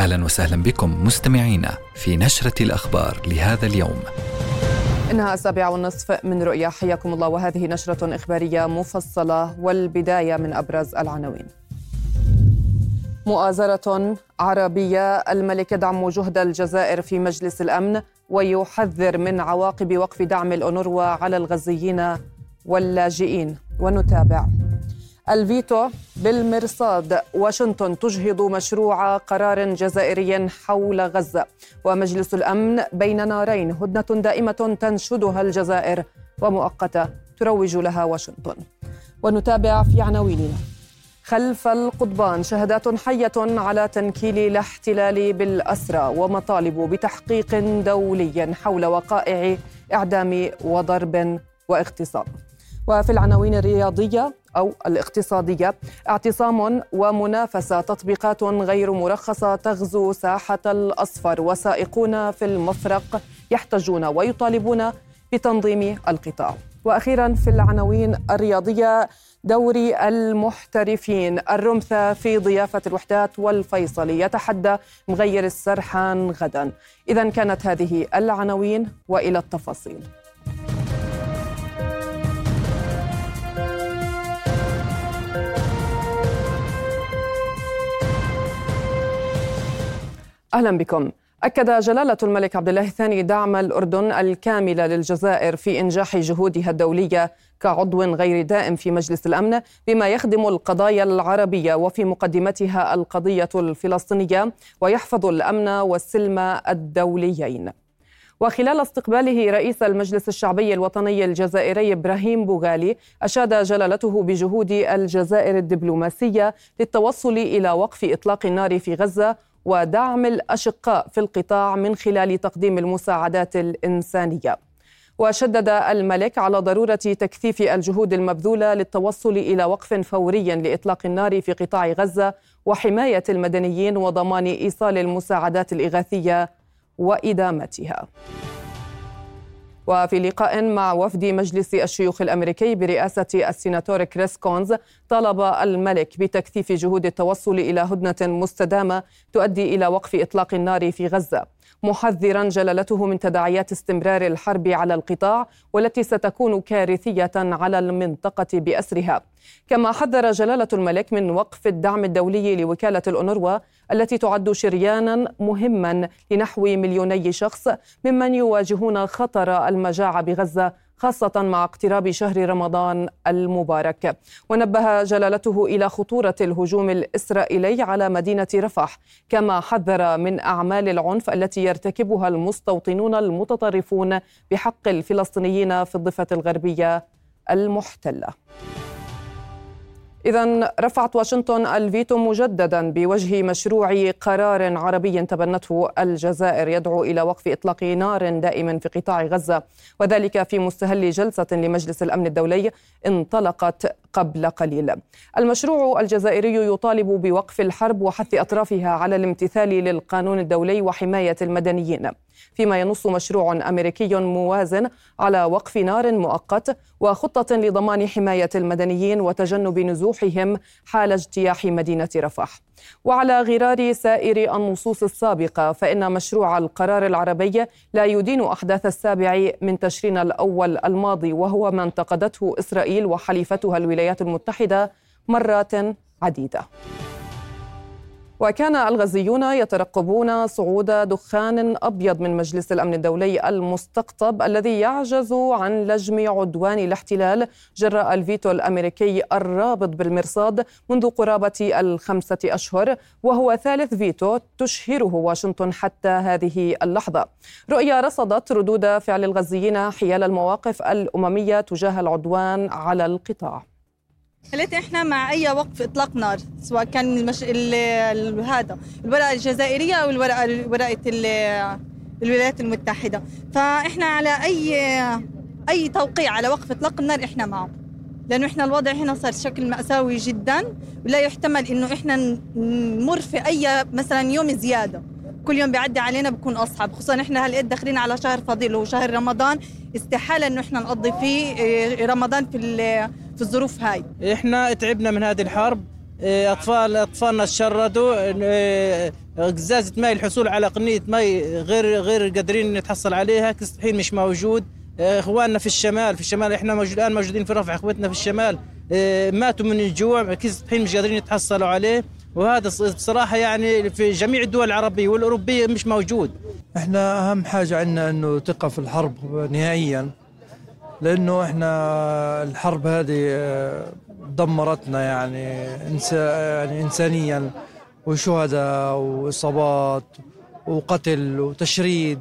أهلا وسهلا بكم مستمعينا في نشرة الأخبار لهذا اليوم. إنها السابعة والنصف من رؤيا. حياكم الله. وهذه نشرة إخبارية مفصلة والبداية من أبرز العناوين. مؤازرة عربية. الملك يدعم جهد الجزائر في مجلس الأمن ويحذر من عواقب وقف دعم الأونروا على الغزيين واللاجئين. ونتابع. الفيتو بالمرصاد. واشنطن تجهض مشروع قرار جزائري حول غزة. ومجلس الأمن بين نارين هدنة دائمة تنشدها الجزائر. ومؤقتة تروج لها واشنطن. ونتابع في عناويننا. خلف القضبان شهادات حية على تنكيل الاحتلال بالأسرى. ومطالب بتحقيق دولي حول وقائع إعدام وضرب واغتصاب. وفي العناوين الرياضية أو الاقتصادية اعتصام ومنافسة تطبيقات غير مرخصة تغزو ساحة الأصفر. وسائقون في المفرق يحتجون ويطالبون بتنظيم القطاع. وأخيرا في العناوين الرياضية دوري المحترفين. الرمثة في ضيافة الوحدات والفيصلي يتحدى مغير السرحان غدا. إذا كانت هذه العناوين وإلى التفاصيل. أهلا بكم أكد جلالة الملك عبد الله الثاني دعم الأردن الكامل للجزائر في إنجاح جهودها الدولية كعضو غير دائم في مجلس الأمن بما يخدم القضايا العربية وفي مقدمتها القضية الفلسطينية ويحفظ الأمن والسلم الدوليين. وخلال استقباله رئيس المجلس الشعبي الوطني الجزائري إبراهيم بوغالي أشاد جلالته بجهود الجزائر الدبلوماسية للتوصل إلى وقف إطلاق النار في غزة ودعم الأشقاء في القطاع من خلال تقديم المساعدات الإنسانية. وشدد الملك على ضرورة تكثيف الجهود المبذولة للتوصل إلى وقف فوري لإطلاق النار في قطاع غزة وحماية المدنيين وضمان إيصال المساعدات الإغاثية وإدامتها. وفي لقاء مع وفد مجلس الشيوخ الأمريكي برئاسة السيناتور كريس كونز طالب الملك بتكثيف جهود التوصل إلى هدنة مستدامة تؤدي إلى وقف إطلاق النار في غزة. محذرا جلالته من تداعيات استمرار الحرب على القطاع والتي ستكون كارثية على المنطقة بأسرها. كما حذر جلالة الملك من وقف الدعم الدولي لوكالة الأونروا التي تعد شريانا مهما لنحو مليوني شخص ممن يواجهون خطر المجاعة بغزة خاصة مع اقتراب شهر رمضان المبارك. ونبه جلالته إلى خطورة الهجوم الإسرائيلي على مدينة رفح كما حذر من أعمال العنف التي يرتكبها المستوطنون المتطرفون بحق الفلسطينيين في الضفة الغربية المحتلة. إذا رفعت واشنطن الفيتو مجددا بوجه مشروع قرار عربي تبنته الجزائر يدعو إلى وقف إطلاق نار دائم في قطاع غزة وذلك في مستهل جلسة لمجلس الأمن الدولي انطلقت قبل قليل. المشروع الجزائري يطالب بوقف الحرب وحث أطرافها على الامتثال للقانون الدولي وحماية المدنيين. فيما ينص مشروع أمريكي موازن على وقف نار مؤقت وخطة لضمان حماية المدنيين وتجنب نزوحهم حال اجتياح مدينة رفح. وعلى غرار سائر النصوص السابقة فإن مشروع القرار العربي لا يدين أحداث السابع من تشرين الأول الماضي وهو ما انتقدته إسرائيل وحليفتها الولايات المتحدة مرات عديدة. وكان الغزيون يترقبون صعود دخان أبيض من مجلس الأمن الدولي المستقطب الذي يعجز عن لجم عدوان الاحتلال جراء الفيتو الأمريكي الرابط بالمرصاد منذ قرابة الخمسة أشهر وهو ثالث فيتو تشهره واشنطن حتى هذه اللحظة. رؤيا رصدت ردود فعل الغزيين حيال المواقف الأممية تجاه العدوان على القطاع. خليت إحنا مع أي وقف إطلاق نار سواء كان المش... ال... ال... هذا الورقة الجزائرية أو الورقة ورقة ال... الولايات المتحدة. فإحنا على اي أي توقيع على وقف إطلاق النار إحنا معه. لأنه إحنا الوضع هنا صار شكل مأساوي جدا ولا يحتمل إنه إحنا نمر في أي مثلا يوم زيادة. كل يوم بيعدي علينا بكون أصعب خصوصا إحنا هالقد داخلين على شهر فضيل وهو شهر رمضان. استحالة إنه إحنا نقضي فيه رمضان في في الظروف هاي. إحنا تعبنا من هذه الحرب. آه، اطفال أطفالنا تشردوا. قزازه ماء الحصول على قنية ماء غير غير قادرين نتحصل عليها الحين مش موجود. إخواننا في الشمال في الشمال إحنا موجود الآن موجودين في رفح أخوتنا في الشمال. ماتوا من الجوع الحين مش قادرين يتحصلوا عليه. وهذا بصراحة يعني في جميع الدول العربية والأوروبية مش موجود. إحنا أهم حاجة عندنا إنه تقف الحرب نهائيا. لأنه إحنا الحرب هذه آه، دمرتنا يعني يعني انسانيا وشهداء وإصابات وقتل وتشريد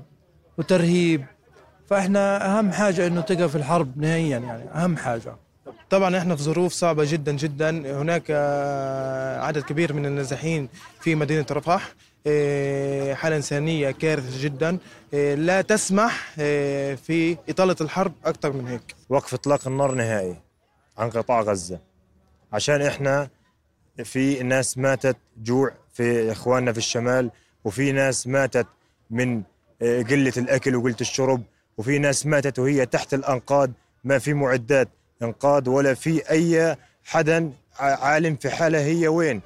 وترهيب. فإحنا أهم حاجة إنه تقف الحرب نهائيا يعني أهم حاجة. طبعا إحنا في ظروف صعبة جدا جدا. هناك آه، عدد كبير من النازحين في مدينة رفح. آه، حالة إنسانية كارثة جدا. لا تسمح في إطالة الحرب أكثر من هيك. وقف إطلاق النار نهائي عن قطاع غزة. عشان إحنا في ناس ماتت جوع في إخواننا في الشمال وفي ناس ماتت من قلة الأكل وقلة الشرب وفي ناس ماتت وهي تحت الأنقاض. ما في معدات إنقاذ ولا في أي حدا عالم في حالة هي وين.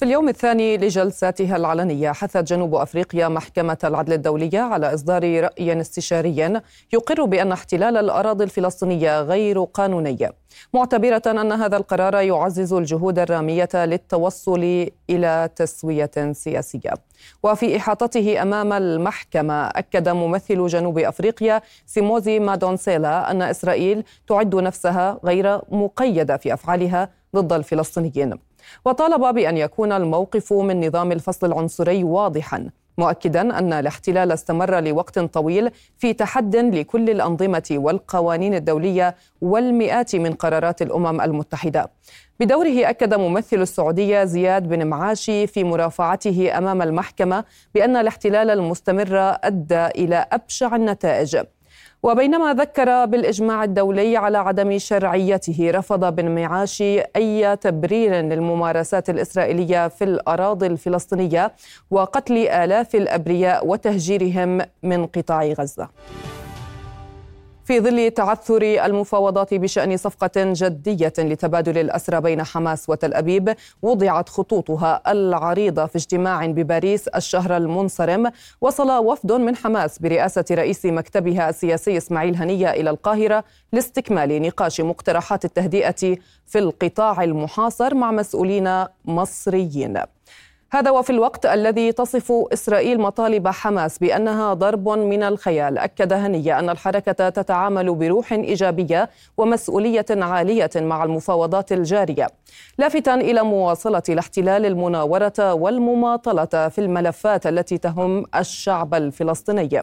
في اليوم الثاني لجلساتها العلنية حثت جنوب أفريقيا محكمة العدل الدولية على إصدار رأي استشاري يقر بأن احتلال الأراضي الفلسطينية غير قانوني. معتبرة أن هذا القرار يعزز الجهود الرامية للتوصل إلى تسوية سياسية. وفي إحاطته أمام المحكمة أكد ممثل جنوب أفريقيا سيموزي مادونسيلا أن إسرائيل تعد نفسها غير مقيدة في أفعالها ضد الفلسطينيين. وطالب بأن يكون الموقف من نظام الفصل العنصري واضحا مؤكدا أن الاحتلال استمر لوقت طويل في تحد لكل الأنظمة والقوانين الدولية والمئات من قرارات الأمم المتحدة. بدوره أكد ممثل السعودية زياد بن معاشي في مرافعته أمام المحكمة بأن الاحتلال المستمر أدى إلى أبشع النتائج. وبينما ذكر بالإجماع الدولي على عدم شرعيته رفض بن معاشي أي تبرير للممارسات الإسرائيلية في الأراضي الفلسطينية وقتل آلاف الأبرياء وتهجيرهم من قطاع غزة. في ظل تعثر المفاوضات بشأن صفقة جدية لتبادل الأسرى بين حماس وتل أبيب وضعت خطوطها العريضة في اجتماع بباريس الشهر المنصرم. وصل وفد من حماس برئاسة رئيس مكتبها السياسي إسماعيل هنية إلى القاهرة لاستكمال نقاش مقترحات التهدئة في القطاع المحاصر مع مسؤولين مصريين. هذا وفي الوقت الذي تصف إسرائيل مطالب حماس بأنها ضرب من الخيال. أكد هنية أن الحركة تتعامل بروح إيجابية ومسؤولية عالية مع المفاوضات الجارية. لافتا إلى مواصلة الاحتلال المناورة والمماطلة في الملفات التي تهم الشعب الفلسطيني.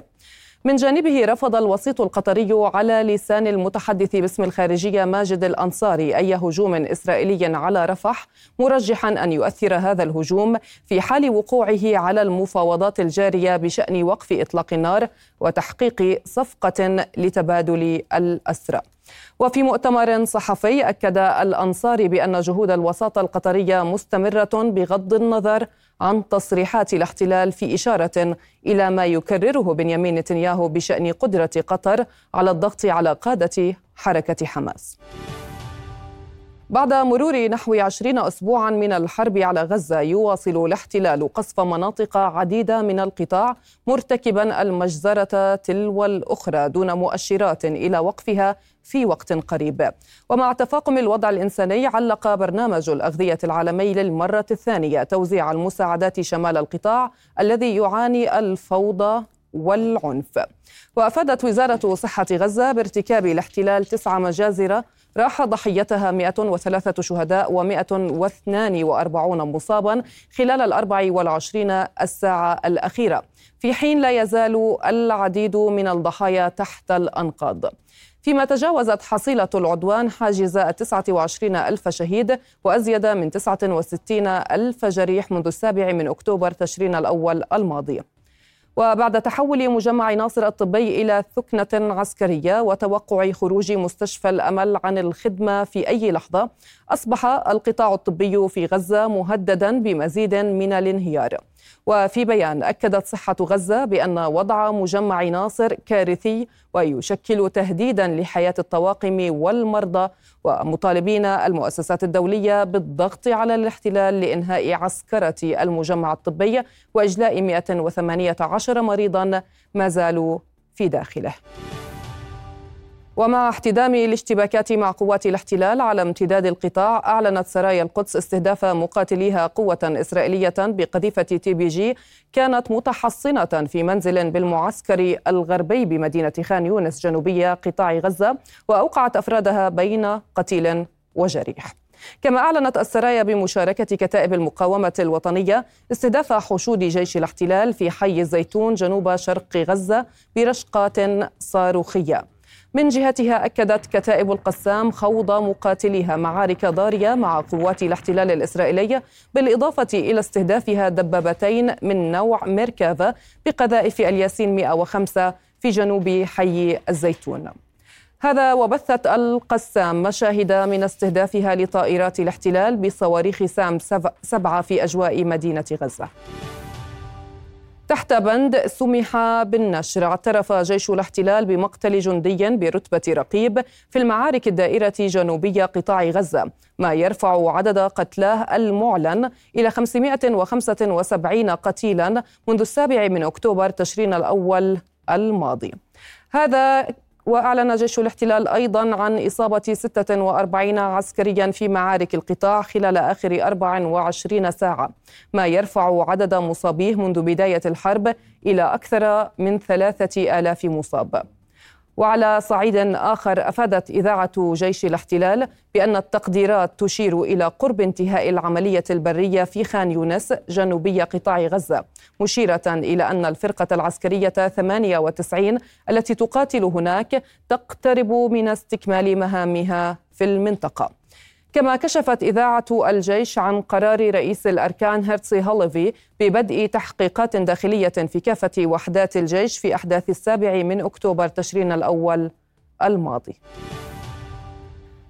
من جانبه رفض الوسيط القطري على لسان المتحدث باسم الخارجية ماجد الأنصاري أي هجوم إسرائيلي على رفح مرجحا أن يؤثر هذا الهجوم في حال وقوعه على المفاوضات الجارية بشأن وقف إطلاق النار وتحقيق صفقة لتبادل الأسرى. وفي مؤتمر صحفي أكد الأنصاري بأن جهود الوساطة القطرية مستمرة بغض النظر عن تصريحات الاحتلال في إشارة إلى ما يكرره بنيامين نتنياهو بشأن قدرة قطر على الضغط على قادة حركة حماس. بعد مرور نحو عشرين أسبوعا من الحرب على غزة يواصل الاحتلال قصف مناطق عديدة من القطاع مرتكبا المجزرة تلو الأخرى دون مؤشرات إلى وقفها في وقت قريب. ومع تفاقم الوضع الإنساني علق برنامج الأغذية العالمي للمرة الثانية توزيع المساعدات شمال القطاع الذي يعاني الفوضى والعنف. وأفادت وزارة صحة غزة بارتكاب الاحتلال تسع مجازر راح ضحيتها 103 شهداء و142 مصابا خلال الأربع والعشرين الساعة الأخيرة في حين لا يزال العديد من الضحايا تحت الأنقاض. فيما تجاوزت حصيلة العدوان حاجز 29 ألف شهيد وأزيد من 69 ألف جريح منذ السابع من أكتوبر تشرين الأول الماضي. وبعد تحول مجمع ناصر الطبي إلى ثكنة عسكرية وتوقع خروج مستشفى الأمل عن الخدمة في أي لحظة أصبح القطاع الطبي في غزة مهددا بمزيد من الانهيار. وفي بيان أكدت صحة غزة بأن وضع مجمع ناصر كارثي ويشكل تهديدا لحياة الطواقم والمرضى ومطالبين المؤسسات الدولية بالضغط على الاحتلال لإنهاء عسكرة المجمع الطبي وإجلاء 118 مريضا ما زالوا في داخله. ومع احتدام الاشتباكات مع قوات الاحتلال على امتداد القطاع أعلنت سرايا القدس استهداف مقاتليها قوة إسرائيلية بقذيفة تي بي جي كانت متحصنة في منزل بالمعسكر الغربي بمدينة خان يونس جنوبي قطاع غزة وأوقعت أفرادها بين قتيل وجريح. كما أعلنت السرايا بمشاركة كتائب المقاومة الوطنية استهداف حشود جيش الاحتلال في حي الزيتون جنوب شرق غزة برشقات صاروخية. من جهتها أكدت كتائب القسام خوض مقاتليها معارك ضارية مع قوات الاحتلال الإسرائيلي بالإضافة إلى استهدافها دبابتين من نوع ميركافا بقذائف الياسين 105 في جنوب حي الزيتون. هذا وبثت القسام مشاهد من استهدافها لطائرات الاحتلال بصواريخ سام سبعة في أجواء مدينة غزة. تحت بند سمح بالنشر. اعترف جيش الاحتلال بمقتل جندي برتبة رقيب في المعارك الدائرة جنوبي قطاع غزة. ما يرفع عدد قتلاه المعلن إلى 575 قتيلا منذ السابع من أكتوبر تشرين الأول الماضي. هذا وأعلن جيش الاحتلال أيضا عن إصابة 46 عسكريا في معارك القطاع خلال آخر 24 ساعة ما يرفع عدد مصابيه منذ بداية الحرب إلى أكثر من ثلاثة آلاف مصاب. وعلى صعيد آخر أفادت إذاعة جيش الاحتلال بأن التقديرات تشير إلى قرب انتهاء العملية البرية في خان يونس جنوبي قطاع غزة مشيرة إلى أن الفرقة العسكرية 98 التي تقاتل هناك تقترب من استكمال مهامها في المنطقة. كما كشفت إذاعة الجيش عن قرار رئيس الأركان هيرتسي هوليفي ببدء تحقيقات داخلية في كافة وحدات الجيش في أحداث السابع من أكتوبر تشرين الأول الماضي.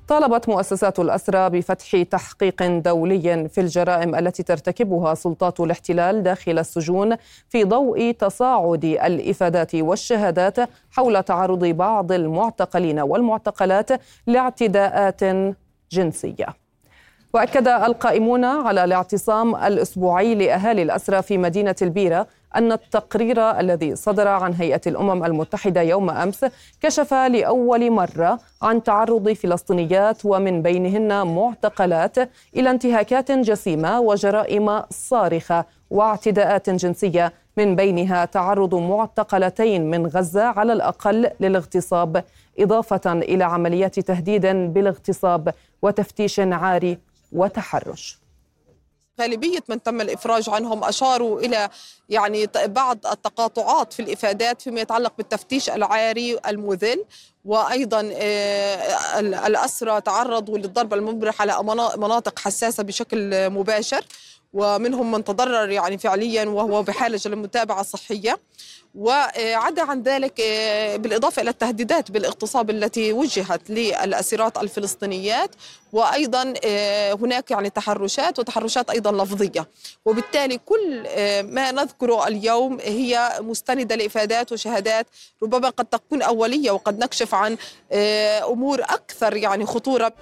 طالبت مؤسسات الأسرى بفتح تحقيق دولي في الجرائم التي ترتكبها سلطات الاحتلال داخل السجون في ضوء تصاعد الإفادات والشهادات حول تعرض بعض المعتقلين والمعتقلات لاعتداءات جنسية. وأكد القائمون على الاعتصام الأسبوعي لأهالي الأسرى في مدينة البيرة أن التقرير الذي صدر عن هيئة الأمم المتحدة يوم أمس كشف لأول مرة عن تعرض فلسطينيات ومن بينهن معتقلات إلى انتهاكات جسيمة وجرائم صارخة واعتداءات جنسية من بينها تعرض معتقلتين من غزة على الأقل للاغتصاب. إضافة إلى عمليات تهديد بالاغتصاب وتفتيش عاري وتحرش. غالبية من تم الإفراج عنهم أشاروا إلى يعني بعض التقاطعات في الإفادات فيما يتعلق بالتفتيش العاري المذل وأيضا آه، الأسرى تعرضوا للضرب المبرح على مناطق حساسة بشكل مباشر. ومنهم من تضرر يعني فعليا وهو بحاجة للمتابعة الصحية. وعدا عن ذلك آه، بالإضافة إلى التهديدات بالاغتصاب التي وجهت للأسيرات الفلسطينيات وأيضا آه، هناك يعني تحرشات وتحرشات أيضا لفظية. وبالتالي كل آه، ما نذكره اليوم هي مستندة لإفادات وشهادات ربما قد تكون أولية وقد نكشف عن أمور أكثر يعني خطورة.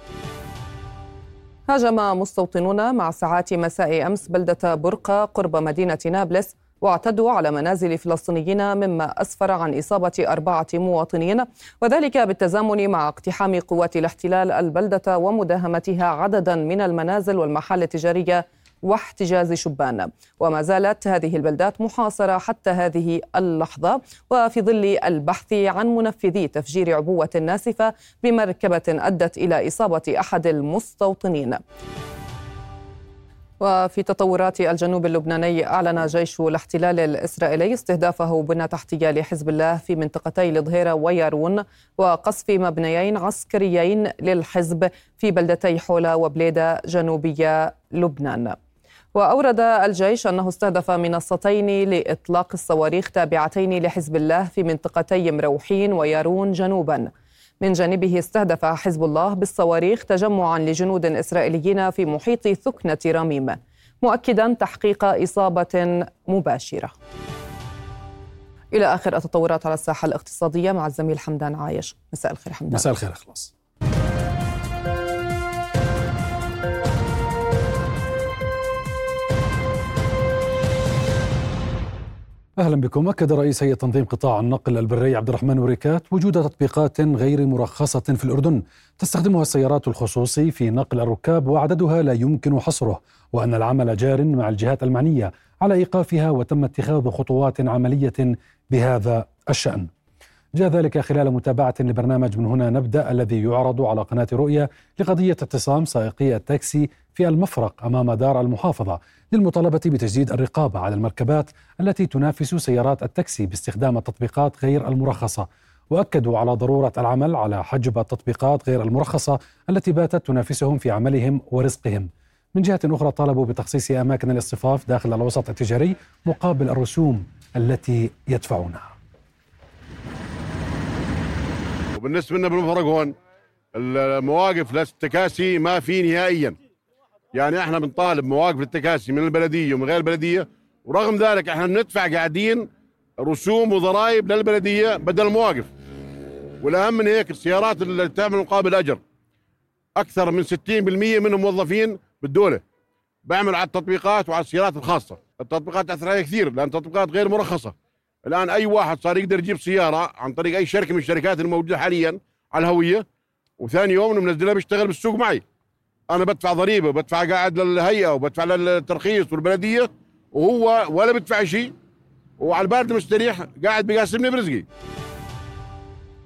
هاجم مستوطنون مع ساعات مساء أمس بلدة برقة قرب مدينة نابلس واعتدوا على منازل فلسطينيين مما أسفر عن إصابة أربعة مواطنين وذلك بالتزامن مع اقتحام قوات الاحتلال البلدة ومداهمتها عددا من المنازل والمحال التجارية واحتجاز شبان. وما زالت هذه البلدات محاصرة حتى هذه اللحظة. وفي ظل البحث عن منفذي تفجير عبوة ناسفة بمركبة أدت إلى إصابة أحد المستوطنين. وفي تطورات الجنوب اللبناني أعلن جيش الاحتلال الإسرائيلي استهدافه بنى تحتية لحزب الله في منطقتي الظهيرة ويارون وقصف مبنيين عسكريين للحزب في بلدتي حولا وبليدة جنوبية لبنان. وأورد الجيش أنه استهدف منصتين لإطلاق الصواريخ تابعتين لحزب الله في منطقتي مروحين ويارون جنوباً. من جانبه استهدف حزب الله بالصواريخ تجمعا لجنود إسرائيليين في محيط ثكنة رميم مؤكدا تحقيق إصابة مباشرة. إلى آخر التطورات على الساحة الاقتصادية مع الزميل حمدان عايش. مساء الخير حمدان. مساء الخير إخلاص. أهلا بكم. أكد رئيس هيئة تنظيم قطاع النقل البري عبد الرحمن وريكات وجود تطبيقات غير مرخصة في الأردن. تستخدمها السيارات الخصوصي في نقل الركاب وعددها لا يمكن حصره وأن العمل جار مع الجهات المعنية على إيقافها وتم اتخاذ خطوات عملية بهذا الشأن. جاء ذلك خلال متابعة لبرنامج من هنا نبدأ الذي يعرض على قناة رؤية لقضية اعتصام سائقي التاكسي في المفرق أمام دار المحافظة. للمطالبة بتجديد الرقابة على المركبات التي تنافس سيارات التاكسي باستخدام التطبيقات غير المرخصة واكدوا على ضرورة العمل على حجب التطبيقات غير المرخصة التي باتت تنافسهم في عملهم ورزقهم. من جهة أخرى طالبوا بتخصيص أماكن الاصطفاف داخل الوسط التجاري مقابل الرسوم التي يدفعونها. وبالنسبة لنا بالمفرق هون المواقف للتكاسي ما في نهائيا يعني إحنا بنطالب مواقف التكاسي من البلدية ومن غير البلدية ورغم ذلك إحنا بندفع قاعدين رسوم وضرائب للبلدية بدل المواقف والأهم من هيك السيارات اللي تعمل مقابل أجر. أكثر من 60% منهم موظفين بالدولة. بعملوا على التطبيقات وعلى السيارات الخاصة. التطبيقات تأثر عليها كثير لأن تطبيقات غير مرخصة. الآن أي واحد صار يقدر يجيب سيارة عن طريق أي شركة من الشركات الموجودة حاليا على الهوية وثاني يوم منزلها بيشتغل بالسوق معي. أنا بدفع ضريبة وبدفع قاعد للهيئة وبدفع للترخيص والبلدية وهو ولا بدفع شيء. وعلى البارد مستريح قاعد بيقاسمني برزقي.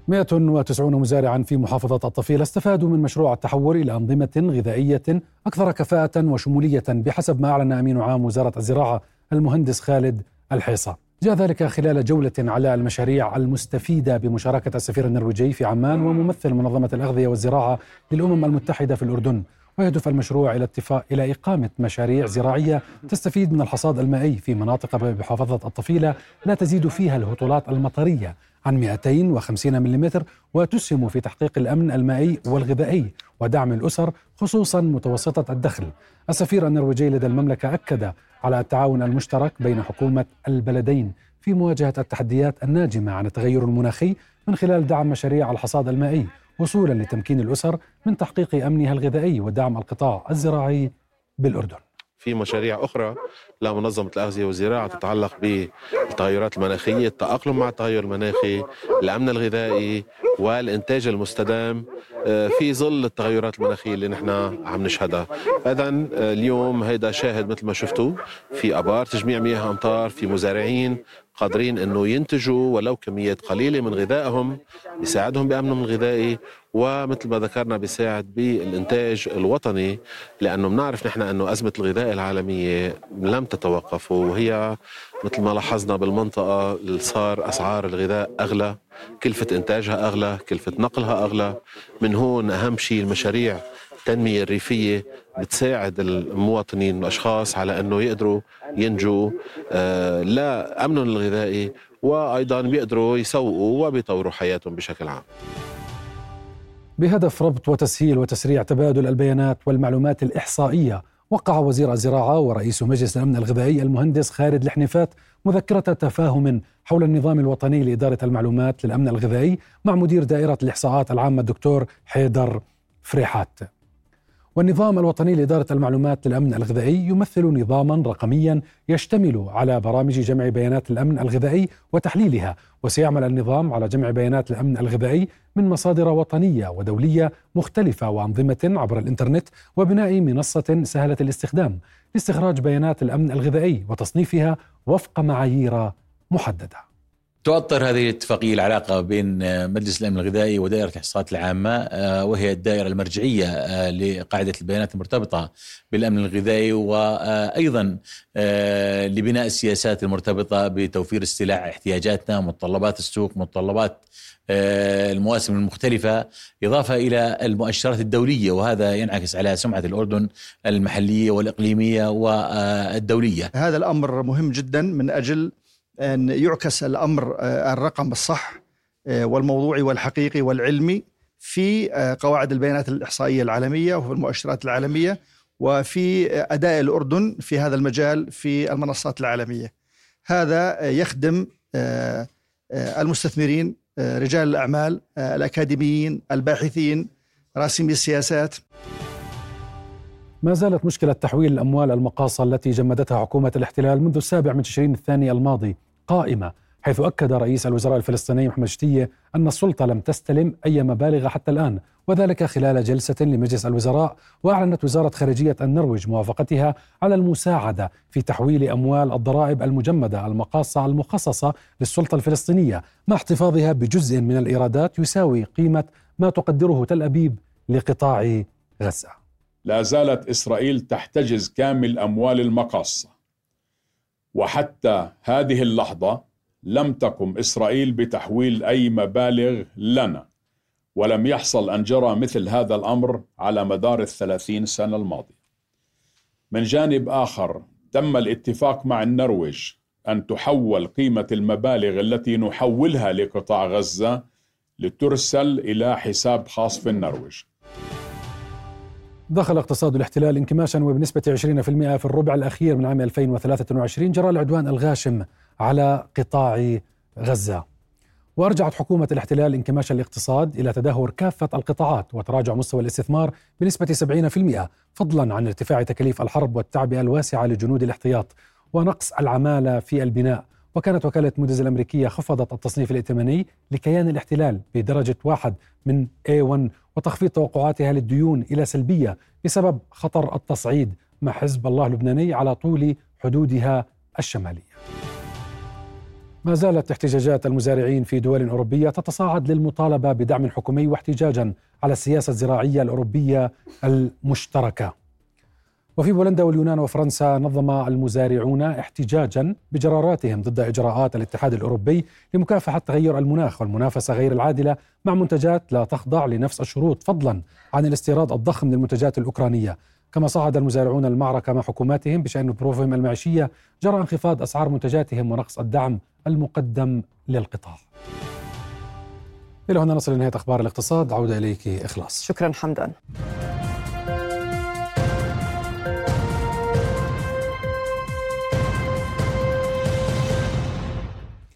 190 مزارعا في محافظة الطفيلة استفادوا من مشروع التحول إلى أنظمة غذائية أكثر كفاءة وشمولية بحسب ما أعلن أمين عام وزارة الزراعة المهندس خالد الحيصة. جاء ذلك خلال جولة على المشاريع المستفيدة بمشاركة السفير النرويجي في عمان وممثل منظمة الأغذية والزراعة للأمم المتحدة في الأردن. ويهدف المشروع إلى اتفاق إلى إقامة مشاريع زراعية تستفيد من الحصاد المائي في مناطق بمحافظة الطفيلة لا تزيد فيها الهطولات المطرية عن 250 ملم وتسهم في تحقيق الأمن المائي والغذائي ودعم الأسر خصوصا متوسطة الدخل. السفير النرويجي لدى المملكة أكد على التعاون المشترك بين حكومة البلدين في مواجهة التحديات الناجمة عن التغير المناخي من خلال دعم مشاريع الحصاد المائي وصولا لتمكين الأسر من تحقيق أمنها الغذائي ودعم القطاع الزراعي بالأردن. في مشاريع أخرى لمنظمة الأغذية والزراعة تتعلق بالتغيرات المناخية التأقلم مع التغير المناخي الأمن الغذائي والإنتاج المستدام آه، في ظل التغيرات المناخية اللي نحن عم نشهدها. إذا آه، اليوم هيدا شاهد مثل ما شفتوا في أبار تجميع مياه أمطار في مزارعين قادرين إنه ينتجوا ولو كميات قليلة من غذائهم يساعدهم بأمنهم الغذائي ومثل ما ذكرنا بيساعد بالإنتاج الوطني لأنه بنعرف نحن إنه أزمة الغذاء العالمية لم تتوقف وهي مثل ما لاحظنا بالمنطقة صار أسعار الغذاء أغلى كلفة إنتاجها أغلى كلفة نقلها أغلى. من هون أهم شيء المشاريع التنمية الريفية بتساعد المواطنين والأشخاص على أنه يقدروا ينجوا آه، لا أمنهم الغذائي وأيضا بيقدروا يسوقوا وبيطوروا حياتهم بشكل عام. بهدف ربط وتسهيل وتسريع تبادل البيانات والمعلومات الإحصائية وقع وزير الزراعة ورئيس مجلس الأمن الغذائي المهندس خالد الحنيفات مذكرة تفاهم حول النظام الوطني لإدارة المعلومات للأمن الغذائي مع مدير دائرة الإحصاءات العامة الدكتور حيدر فريحات. والنظام الوطني لإدارة المعلومات للأمن الغذائي يمثل نظاما رقميا يشتمل على برامج جمع بيانات الأمن الغذائي وتحليلها وسيعمل النظام على جمع بيانات الأمن الغذائي من مصادر وطنية ودولية مختلفة وأنظمة عبر الإنترنت وبناء منصة سهلة الاستخدام لاستخراج بيانات الأمن الغذائي وتصنيفها وفق معايير محددة. توطر هذه الاتفاقية العلاقة بين مجلس الأمن الغذائي ودائرة الإحصاءات العامة آه، وهي الدائرة المرجعية آه، لقاعدة البيانات المرتبطة بالأمن الغذائي وأيضا آه، لبناء السياسات المرتبطة بتوفير استيلاء احتياجاتنا متطلبات السوق متطلبات المواسم المختلفة إضافة إلى المؤشرات الدولية وهذا ينعكس على سمعة الأردن المحلية والإقليمية والدولية. هذا الأمر مهم جدا من أجل أن يعكس الأمر آه، الرقم الصح آه، والموضوعي والحقيقي والعلمي في آه، قواعد البيانات الإحصائية العالمية وفي المؤشرات العالمية وفي أداء الأردن في هذا المجال في المنصات العالمية. هذا يخدم المستثمرين رجال الأعمال الأكاديميين الباحثين راسمي السياسات ما زالت مشكلة تحويل الأموال المقاصة التي جمدتها حكومة الاحتلال منذ السابع من تشرين الثاني الماضي قائمة حيث أكد رئيس الوزراء الفلسطيني محمد شتية أن السلطة لم تستلم أي مبالغ حتى الآن وذلك خلال جلسة لمجلس الوزراء وأعلنت وزارة خارجية النرويج موافقتها على المساعدة في تحويل أموال الضرائب المجمدة المقاصة المخصصة للسلطة الفلسطينية مع احتفاظها بجزء من الإيرادات يساوي قيمة ما تقدره تل أبيب لقطاع غزة. لا زالت إسرائيل تحتجز كامل أموال المقاصة. وحتى هذه اللحظة لم تقم إسرائيل بتحويل أي مبالغ لنا ولم يحصل أن جرى مثل هذا الأمر على مدار الثلاثين سنة الماضية. من جانب آخر تم الاتفاق مع النرويج أن تحول قيمة المبالغ التي نحولها لقطاع غزة لترسل إلى حساب خاص في النرويج. دخل اقتصاد الاحتلال انكماشا وبنسبة 20% في الربع الأخير من عام 2023 جراء العدوان الغاشم على قطاع غزة. وأرجعت حكومة الاحتلال انكماش الاقتصاد إلى تدهور كافة القطاعات وتراجع مستوى الاستثمار بنسبة 70% فضلا عن ارتفاع تكاليف الحرب والتعبئة الواسعة لجنود الاحتياط ونقص العمالة في البناء. وكانت وكالة موديز الأمريكية خفضت التصنيف الائتماني لكيان الاحتلال بدرجة واحد من A1 وتخفيض توقعاتها للديون إلى سلبية بسبب خطر التصعيد مع حزب الله اللبناني على طول حدودها الشمالية. ما زالت احتجاجات المزارعين في دول أوروبية تتصاعد للمطالبة بدعم حكومي واحتجاجا على السياسة الزراعية الأوروبية المشتركة. وفي بولندا واليونان وفرنسا نظم المزارعون احتجاجا بجراراتهم ضد إجراءات الاتحاد الأوروبي لمكافحة تغير المناخ والمنافسة غير العادلة مع منتجات لا تخضع لنفس الشروط فضلا عن الاستيراد الضخم للمنتجات الأوكرانية كما صعد المزارعون المعركة مع حكوماتهم بشأن ظروفهم المعيشية جرى انخفاض أسعار منتجاتهم ونقص الدعم المقدم للقطاع. إلى هنا نصل لنهاية أخبار الاقتصاد عودة إليك إخلاص. شكرا حمدان.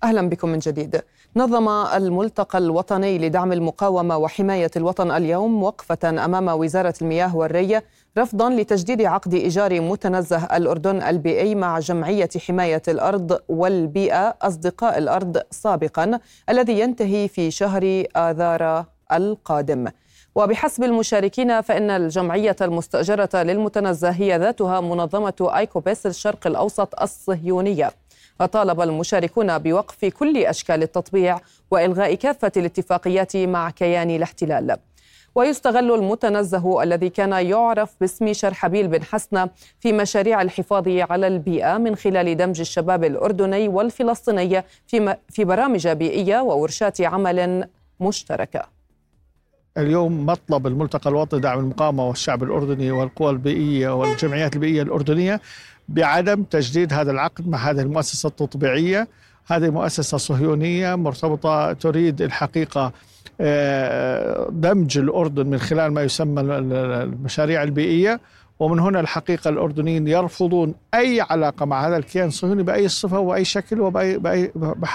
أهلا بكم من جديد. نظم الملتقى الوطني لدعم المقاومة وحماية الوطن اليوم وقفة أمام وزارة المياه والري رفضا لتجديد عقد إيجار متنزه الأردن البيئي مع جمعية حماية الأرض والبيئة أصدقاء الأرض سابقا الذي ينتهي في شهر آذار القادم. وبحسب المشاركين فإن الجمعية المستأجرة للمتنزه هي ذاتها منظمة آيكوبيس الشرق الأوسط الصهيونية فطالب المشاركون بوقف كل أشكال التطبيع وإلغاء كافة الاتفاقيات مع كيان الاحتلال. ويستغل المتنزه الذي كان يعرف باسم شرحبيل بن حسنة في مشاريع الحفاظ على البيئة من خلال دمج الشباب الأردني والفلسطيني في, في برامج بيئية وورشات عمل مشتركة. اليوم مطلب الملتقى الوطني دعم المقاومة والشعب الأردني والقوى البيئية والجمعيات البيئية الأردنية بعدم تجديد هذا العقد مع هذه المؤسسة التطبيعية. هذه مؤسسة صهيونية مرتبطة تريد الحقيقة آه، دمج الأردن من خلال ما يسمى المشاريع البيئية. ومن هنا الحقيقة الأردنيين يرفضون أي علاقة مع هذا الكيان الصهيوني بأي صفة وأي شكل وبأي بأي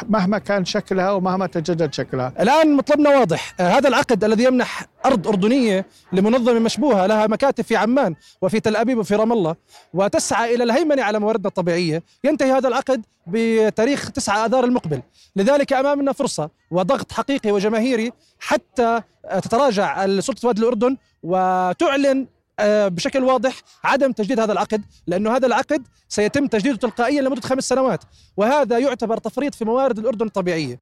مهما كان شكلها ومهما تجدد شكلها. الآن مطلبنا واضح. آه، هذا العقد الذي يمنح أرض أردنية لمنظمة مشبوهة لها مكاتب في عمان وفي تل أبيب وفي رام الله وتسعى إلى الهيمنة على مواردنا الطبيعية. ينتهي هذا العقد بتاريخ 9 آذار المقبل. لذلك أمامنا فرصة وضغط حقيقي وجماهيري حتى تتراجع سلطة وادي الأردن وتعلن بشكل واضح عدم تجديد هذا العقد لأنه هذا العقد سيتم تجديده تلقائيا لمدة خمس سنوات وهذا يعتبر تفريط في موارد الأردن الطبيعية.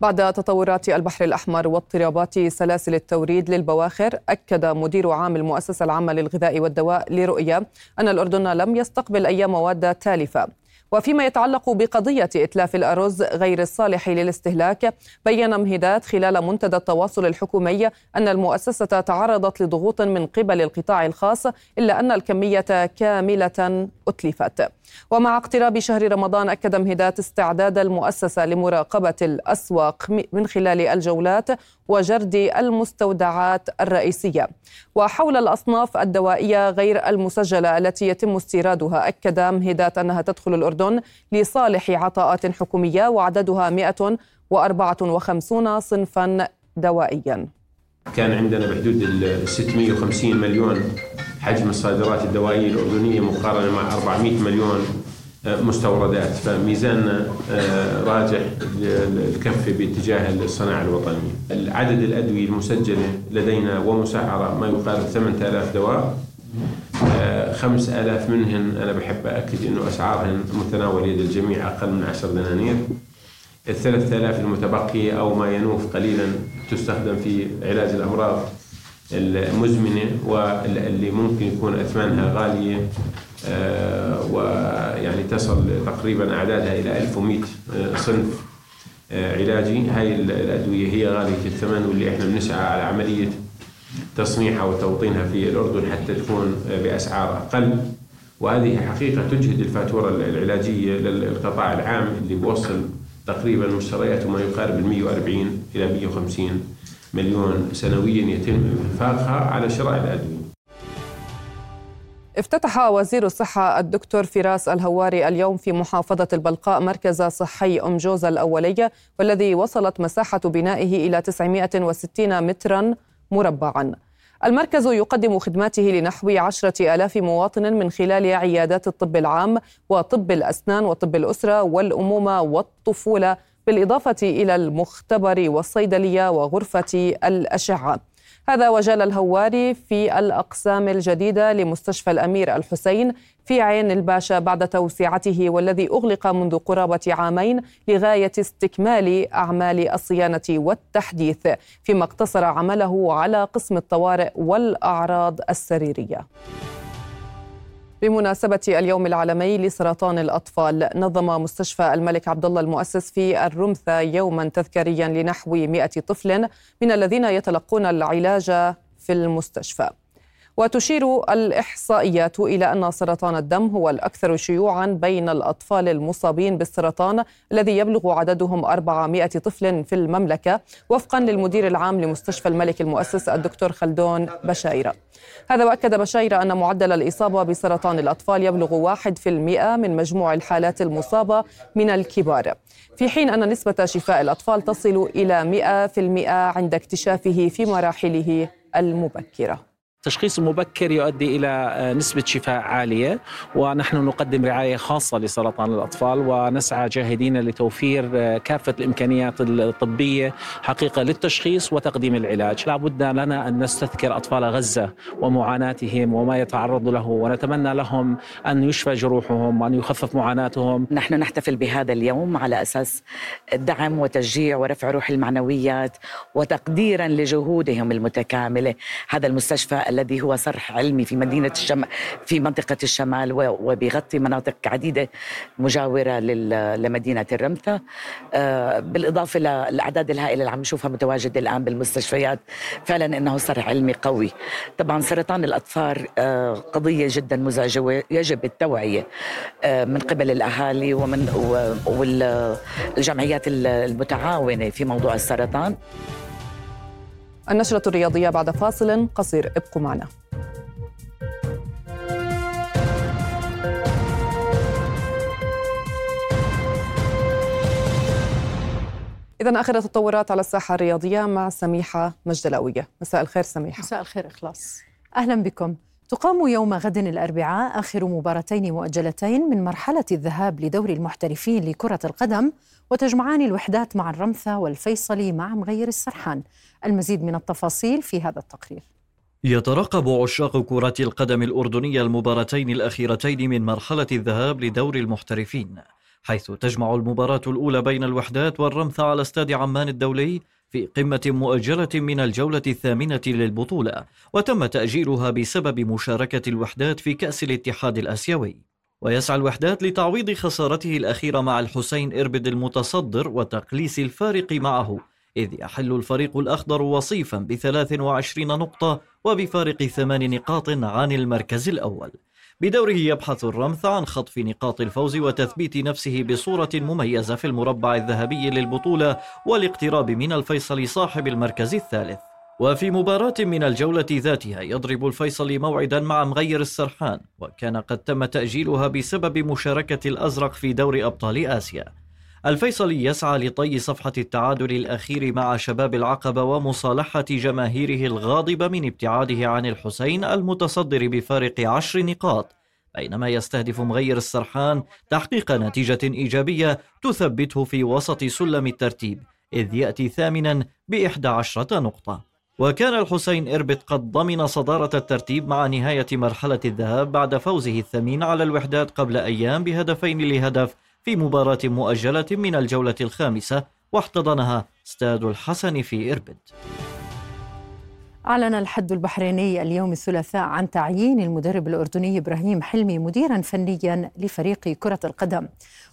بعد تطورات البحر الأحمر واضطرابات سلاسل التوريد للبواخر أكد مدير عام المؤسسة العامة للغذاء والدواء لرؤية أن الأردن لم يستقبل أي مواد تالفة. وفيما يتعلق بقضية إتلاف الأرز غير الصالح للاستهلاك بين مهدات خلال منتدى التواصل الحكومي أن المؤسسة تعرضت لضغوط من قبل القطاع الخاص إلا أن الكمية كاملة أتلفت. ومع اقتراب شهر رمضان أكد مهدات استعداد المؤسسة لمراقبة الأسواق من خلال الجولات وجرد المستودعات الرئيسية. وحول الأصناف الدوائية غير المسجلة التي يتم استيرادها أكد مهدات أنها تدخل الأردن لصالح عطاءات حكومية وعددها 154 صنفا دوائيا. كان عندنا بحدود ال 650 مليون حجم الصادرات الدوائية الأردنية مقارنة مع 400 مليون مستوردات. فميزاننا آه، راجح الكفة باتجاه الصناعة الوطنية. عدد الأدوية المسجلة لدينا ومسعرة ما يقارب 8000 دواء 5000 آه، منهن. أنا بحب أكد أنه أسعارهن متناول يد الجميع أقل من 10 دنانير. ال 3000 المتبقية أو ما ينوف قليلا تستخدم في علاج الأمراض. المزمنة واللي ممكن يكون أثمانها غالية آه، ويعني تصل تقريبا أعدادها إلى 1100 آه، صنف آه، علاجي. هاي الأدوية هي غالية الثمن واللي إحنا بنسعى على عملية تصنيعها وتوطينها في الأردن حتى تكون بأسعار أقل. وهذه حقيقة تجهد الفاتورة العلاجية للقطاع العام اللي بوصل تقريبا مشترياته ما يقارب ال 140 إلى 150 مليون سنويا يتم إنفاقها على شراء الأدوية. افتتح وزير الصحة الدكتور فراس الهواري اليوم في محافظة البلقاء مركز صحي أم جوزة الأولية والذي وصلت مساحة بنائه إلى 960 مترا مربعا. المركز يقدم خدماته لنحو عشرة آلاف مواطن من خلال عيادات الطب العام وطب الأسنان وطب الأسرة والأمومة والطفولة بالإضافة إلى المختبر والصيدلية وغرفة الأشعة. هذا وجال الهواري في الأقسام الجديدة لمستشفى الأمير الحسين في عين الباشا بعد توسعته والذي أغلق منذ قرابة عامين لغاية استكمال أعمال الصيانة والتحديث فيما اقتصر عمله على قسم الطوارئ والأعراض السريرية. بمناسبة اليوم العالمي لسرطان الأطفال نظم مستشفى الملك عبد الله المؤسس في الرمثة يوما تذكاريا لنحو 100 طفل من الذين يتلقون العلاج في المستشفى. وتشير الإحصائيات إلى أن سرطان الدم هو الأكثر شيوعا بين الأطفال المصابين بالسرطان الذي يبلغ عددهم 400 طفل في المملكة. وفقا للمدير العام لمستشفى الملك المؤسس الدكتور خلدون بشايرة هذا وأكد بشايرة أن معدل الإصابة بسرطان الأطفال يبلغ 1% من مجموع الحالات المصابة من الكبار. في حين أن نسبة شفاء الأطفال تصل إلى 100% عند اكتشافه في مراحله المبكرة. التشخيص المبكر يؤدي إلى آه، نسبة شفاء عالية ونحن نقدم رعاية خاصة لسرطان الأطفال ونسعى جاهدين لتوفير آه، كافة الإمكانيات الطبية حقيقة للتشخيص وتقديم العلاج، لا بد لنا أن نستذكر أطفال غزة ومعاناتهم وما يتعرض له ونتمنى لهم أن يشفى جروحهم وأن يخفف معاناتهم. نحن نحتفل بهذا اليوم على أساس دعم وتشجيع ورفع روح المعنويات وتقديرا لجهودهم المتكاملة، هذا المستشفى الذي هو صرح علمي في مدينة الشمال في منطقة الشمال وبيغطي مناطق عديدة مجاورة لمدينة الرمثة. آه، بالإضافة للأعداد الهائلة اللي عم نشوفها متواجدة الآن بالمستشفيات فعلا إنه صرح علمي قوي. طبعا سرطان الأطفال آه، قضية جدا مزعجة ويجب التوعية آه، من قبل الأهالي ومن والجمعيات المتعاونة في موضوع السرطان. النشرة الرياضية بعد فاصل قصير ابقوا معنا. إذا آخر التطورات على الساحة الرياضية مع سميحة مجدلاوية. مساء الخير سميحة. مساء الخير إخلاص. أهلا بكم. تقام يوم غد الأربعاء آخر مباراتين مؤجلتين من مرحلة الذهاب لدور المحترفين لكرة القدم وتجمعان الوحدات مع الرمثة والفيصلي مع مغير السرحان. المزيد من التفاصيل في هذا التقرير. يترقب عشاق كرة القدم الأردنية المباراتين الأخيرتين من مرحلة الذهاب لدور المحترفين حيث تجمع المباراة الأولى بين الوحدات والرمثة على استاد عمان الدولي في قمة مؤجلة من الجولة الثامنة للبطولة وتم تأجيلها بسبب مشاركة الوحدات في كأس الاتحاد الآسيوي. ويسعى الوحدات لتعويض خسارته الأخيرة مع الحسين إربد المتصدر وتقليص الفارق معه إذ يحل الفريق الأخضر وصيفا ب 23 نقطة وبفارق ثمان نقاط عن المركز الأول. بدوره يبحث الرمث عن خطف نقاط الفوز وتثبيت نفسه بصورة مميزة في المربع الذهبي للبطولة والاقتراب من الفيصل صاحب المركز الثالث. وفي مباراة من الجولة ذاتها يضرب الفيصل موعدا مع مغير السرحان وكان قد تم تأجيلها بسبب مشاركة الأزرق في دور أبطال آسيا. الفيصلي يسعى لطي صفحة التعادل الأخير مع شباب العقبة ومصالحة جماهيره الغاضبة من ابتعاده عن الحسين المتصدر بفارق عشر نقاط. بينما يستهدف مغير السرحان تحقيق نتيجة إيجابية تثبته في وسط سلم الترتيب إذ يأتي ثامنا بإحدى عشرة نقطة. وكان الحسين إربت قد ضمن صدارة الترتيب مع نهاية مرحلة الذهاب بعد فوزه الثمين على الوحدات قبل أيام بهدفين لهدف في مباراة مؤجلة من الجولة الخامسة واحتضنها استاد الحسن في إربد. أعلن الحد البحريني اليوم الثلاثاء عن تعيين المدرب الأردني إبراهيم حلمي مديرا فنيا لفريق كرة القدم.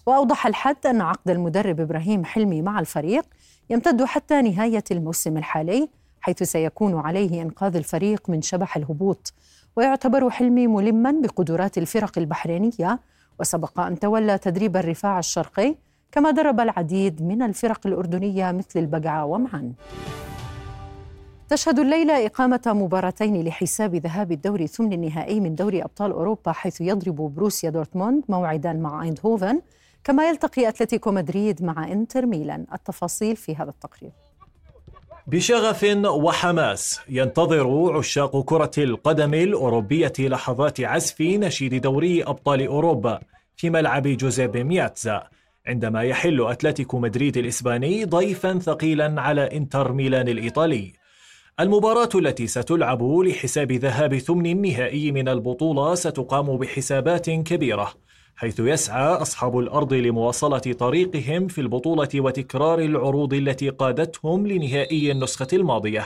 وأوضح الحد أن عقد المدرب إبراهيم حلمي مع الفريق يمتد حتى نهاية الموسم الحالي حيث سيكون عليه إنقاذ الفريق من شبح الهبوط. ويعتبر حلمي ملما بقدرات الفرق البحرينية وسبق أن تولى تدريب الرفاع الشرقي كما درب العديد من الفرق الأردنية مثل البقعة ومعن. تشهد الليلة إقامة مباراتين لحساب ذهاب الدور ثمن النهائي من دوري أبطال أوروبا حيث يضرب بروسيا دورتموند موعدا مع إيندهوفن كما يلتقي أتلتيكو مدريد مع إنتر ميلان. التفاصيل في هذا التقرير. بشغف وحماس ينتظر عشاق كرة القدم الأوروبية لحظات عزف نشيد دوري أبطال أوروبا في ملعب جوزيبي مياتزا عندما يحل أتلتيكو مدريد الإسباني ضيفا ثقيلا على إنتر ميلان الإيطالي. المباراة التي ستلعب لحساب ذهاب ثمن النهائي من البطولة ستقام بحسابات كبيرة. حيث يسعى أصحاب الأرض لمواصلة طريقهم في البطولة وتكرار العروض التي قادتهم لنهائي النسخة الماضية.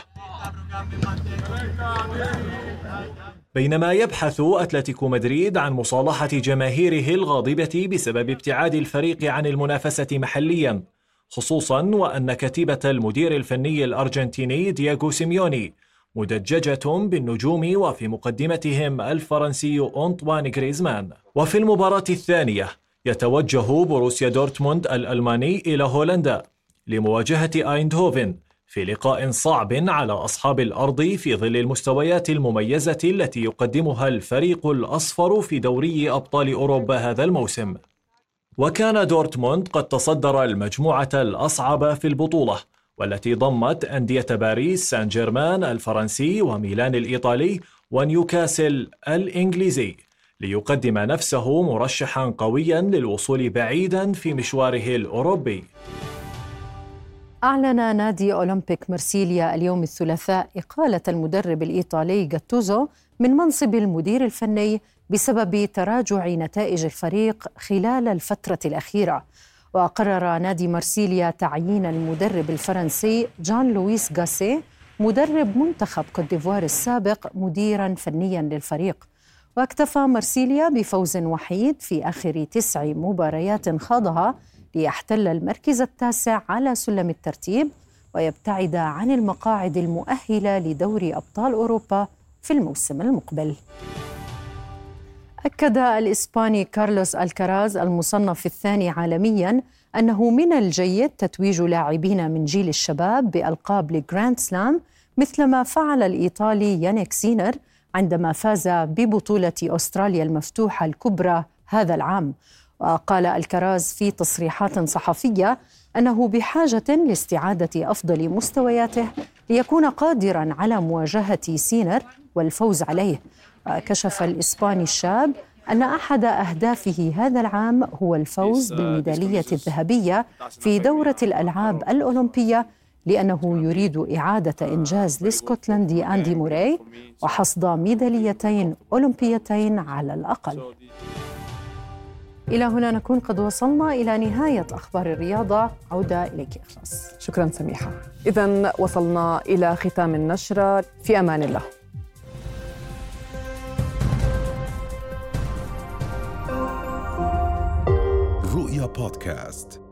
بينما يبحث أتلتيكو مدريد عن مصالحة جماهيره الغاضبة بسبب ابتعاد الفريق عن المنافسة محليا خصوصا وأن كتيبة المدير الفني الأرجنتيني دياغو سيميوني مدججة بالنجوم وفي مقدمتهم الفرنسي أنطوان غريزمان وفي المباراة الثانية يتوجه بروسيا دورتموند الألماني إلى هولندا لمواجهة أيندهوفن في لقاء صعب على أصحاب الأرض في ظل المستويات المميزة التي يقدمها الفريق الأصفر في دوري أبطال أوروبا هذا الموسم. وكان دورتموند قد تصدر المجموعة الأصعب في البطولة والتي ضمت أندية باريس سان جيرمان الفرنسي وميلان الإيطالي ونيوكاسل الإنجليزي ليقدم نفسه مرشحا قويا للوصول بعيدا في مشواره الأوروبي. أعلن نادي أولمبيك مرسيليا اليوم الثلاثاء إقالة المدرب الإيطالي جاتوزو من منصب المدير الفني بسبب تراجع نتائج الفريق خلال الفترة الأخيرة. وقرر نادي مرسيليا تعيين المدرب الفرنسي جان لويس غاسي مدرب منتخب كوت ديفوار السابق مديرا فنيا للفريق. واكتفى مرسيليا بفوز وحيد في آخر تسع مباريات خاضها ليحتل المركز التاسع على سلم الترتيب ويبتعد عن المقاعد المؤهلة لدوري أبطال أوروبا في الموسم المقبل. أكد الإسباني كارلوس الكراز المصنف الثاني عالميا أنه من الجيد تتويج لاعبين من جيل الشباب بألقاب الجراند سلام مثلما فعل الإيطالي يانيك سينر عندما فاز ببطولة أستراليا المفتوحة الكبرى هذا العام. وقال الكراز في تصريحات صحفية أنه بحاجة لاستعادة أفضل مستوياته ليكون قادرا على مواجهة سينر والفوز عليه. كشف الإسباني الشاب أن أحد أهدافه هذا العام هو الفوز بالميدالية الذهبية في دورة الألعاب الأولمبية لأنه يريد إعادة إنجاز لاسكتلندي أندي موراي وحصد ميداليتين أولمبيتين على الأقل. إلى هنا نكون قد وصلنا إلى نهاية أخبار الرياضة. عودة إليك إخلاص. شكرا سميحة. إذا وصلنا إلى ختام النشرة. في أمان الله. رؤيا بودكاست